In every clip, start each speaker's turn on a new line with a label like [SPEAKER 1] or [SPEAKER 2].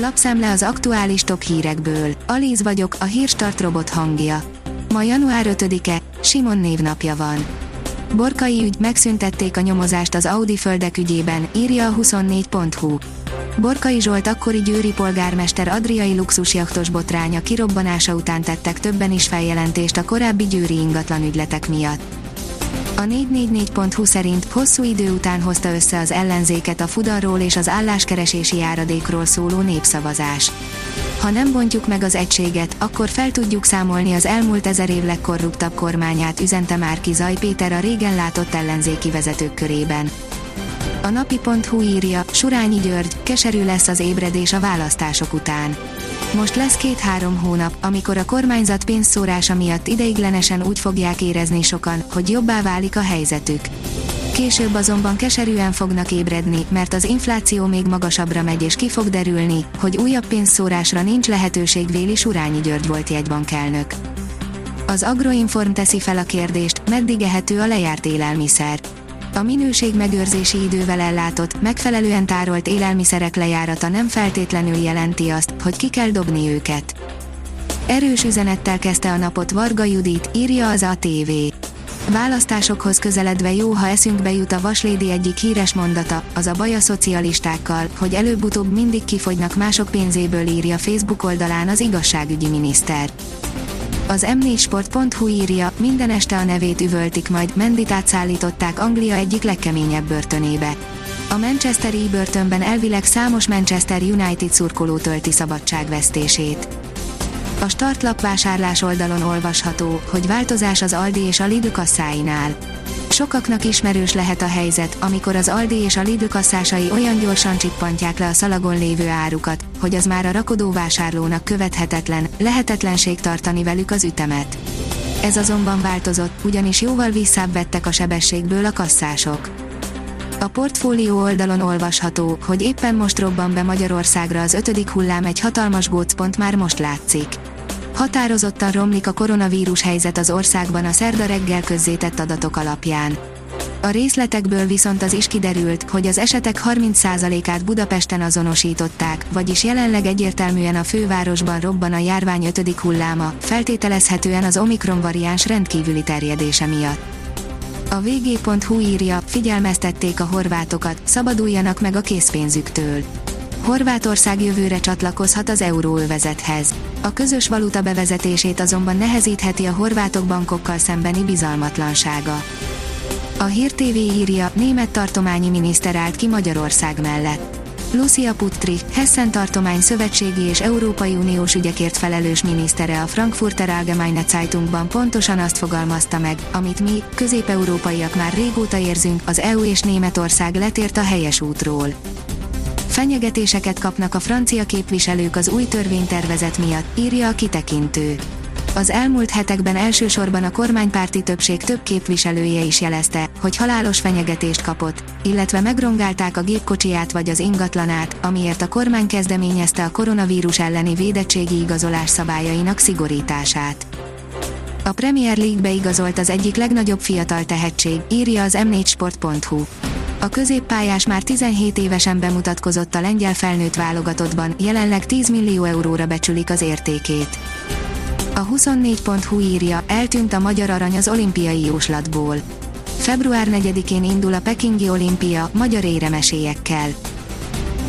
[SPEAKER 1] Lapszemle az aktuális top hírekből. Alíz vagyok, a hírstart robot hangja. Ma január 5-e, Simon névnapja van. Borkai ügy, megszüntették a nyomozást az Audi földek ügyében, írja a 24.hu. Borkai Zsolt akkori győri polgármester adriai luxusjachtos botránya kirobbanása után tettek többen is feljelentést a korábbi győri ingatlan ügyletek miatt. A 444.hu szerint hosszú idő után hozta össze az ellenzéket a fudarról és az álláskeresési járadékról szóló népszavazás. Ha nem bontjuk meg az egységet, akkor fel tudjuk számolni az elmúlt ezer év legkorruptabb kormányát, üzente Márki Zaj Péter a régen látott ellenzéki vezetők körében. A napi.hu írja, Surányi György, keserű lesz az ébredés a választások után. Most lesz két-három hónap, amikor a kormányzat pénzszórása miatt ideiglenesen úgy fogják érezni sokan, hogy jobbá válik a helyzetük. Később azonban keserűen fognak ébredni, mert az infláció még magasabbra megy és ki fog derülni, hogy újabb pénzszórásra nincs lehetőség véli Surányi György volt jegybankelnök. Az Agroinform teszi fel a kérdést, meddig ehető a lejárt élelmiszer. A minőség megőrzési idővel ellátott, megfelelően tárolt élelmiszerek lejárata nem feltétlenül jelenti azt, hogy ki kell dobni őket. Erős üzenettel kezdte a napot Varga Judit, írja az ATV. Választásokhoz közeledve jó, ha eszünkbe jut a Vaslédi egyik híres mondata, az a baj a szocialistákkal, hogy előbb-utóbb mindig kifogynak mások pénzéből írja Facebook oldalán az igazságügyi miniszter. Az m4sport.hu írja, minden este a nevét üvöltik majd, Menditát szállították Anglia egyik legkeményebb börtönébe. A Manchesteri börtönben elvileg számos Manchester United szurkoló tölti szabadságvesztését. A startlap vásárlás oldalon olvasható, hogy változás az Aldi és a Lidl kasszáinál. Sokaknak ismerős lehet a helyzet, amikor az Aldi és a Lidl kasszásai olyan gyorsan csippantják le a szalagon lévő árukat, hogy az már a rakodó vásárlónak követhetetlen, lehetetlenség tartani velük az ütemet. Ez azonban változott, ugyanis jóval visszább vettek a sebességből a kasszások. A portfólió oldalon olvasható, hogy éppen most robban be Magyarországra az ötödik hullám egy hatalmas gócpont már most látszik. Határozottan romlik a koronavírus helyzet az országban a szerda reggel közzétett adatok alapján. A részletekből viszont az is kiderült, hogy az esetek 30%-át Budapesten azonosították, vagyis jelenleg egyértelműen a fővárosban robban a járvány ötödik hulláma, feltételezhetően az Omikron variáns rendkívüli terjedése miatt. A vg.hu írja, figyelmeztették a horvátokat, szabaduljanak meg a készpénzüktől. Horvátország jövőre csatlakozhat az euróövezethez. A közös valuta bevezetését azonban nehezítheti a horvátok bankokkal szembeni bizalmatlansága. A Hír TV írja, német tartományi miniszter állt ki Magyarország mellett. Lucia Putri, Hessen tartomány szövetségi és Európai Uniós ügyekért felelős minisztere a Frankfurter Allgemeine Zeitungban pontosan azt fogalmazta meg, amit mi, közép-európaiak már régóta érzünk, az EU és Németország letért a helyes útról. Fenyegetéseket kapnak a francia képviselők az új törvénytervezet miatt, írja a kitekintő. Az elmúlt hetekben elsősorban a kormánypárti többség több képviselője is jelezte, hogy halálos fenyegetést kapott, illetve megrongálták a gépkocsiját vagy az ingatlanát, amiért a kormány kezdeményezte a koronavírus elleni védettségi igazolás szabályainak szigorítását. A Premier League beigazolt az egyik legnagyobb fiatal tehetség, írja az m4sport.hu. A középpályás már 17 évesen bemutatkozott a lengyel felnőtt válogatottban, jelenleg 10 millió euróra becsülik az értékét. A 24.hu írja, eltűnt a magyar arany az olimpiai jóslatból. Február 4-én indul a Pekingi olimpia, magyar éremesélyekkel.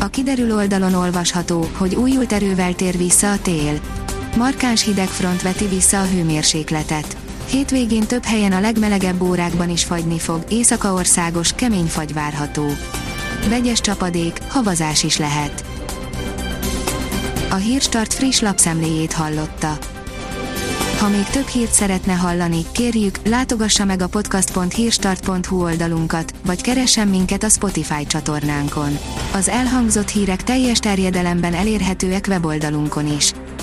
[SPEAKER 1] A kiderül oldalon olvasható, hogy újult erővel tér vissza a tél. Markáns hidegfront veti vissza a hőmérsékletet. Hétvégén több helyen a legmelegebb órákban is fagyni fog, északa országos, kemény fagy várható. Vegyes csapadék, havazás is lehet. A Hírstart friss lapszemléjét hallotta. Ha még több hírt szeretne hallani, kérjük, látogassa meg a podcast.hírstart.hu oldalunkat, vagy keressen minket a Spotify csatornánkon. Az elhangzott hírek teljes terjedelemben elérhetőek weboldalunkon is.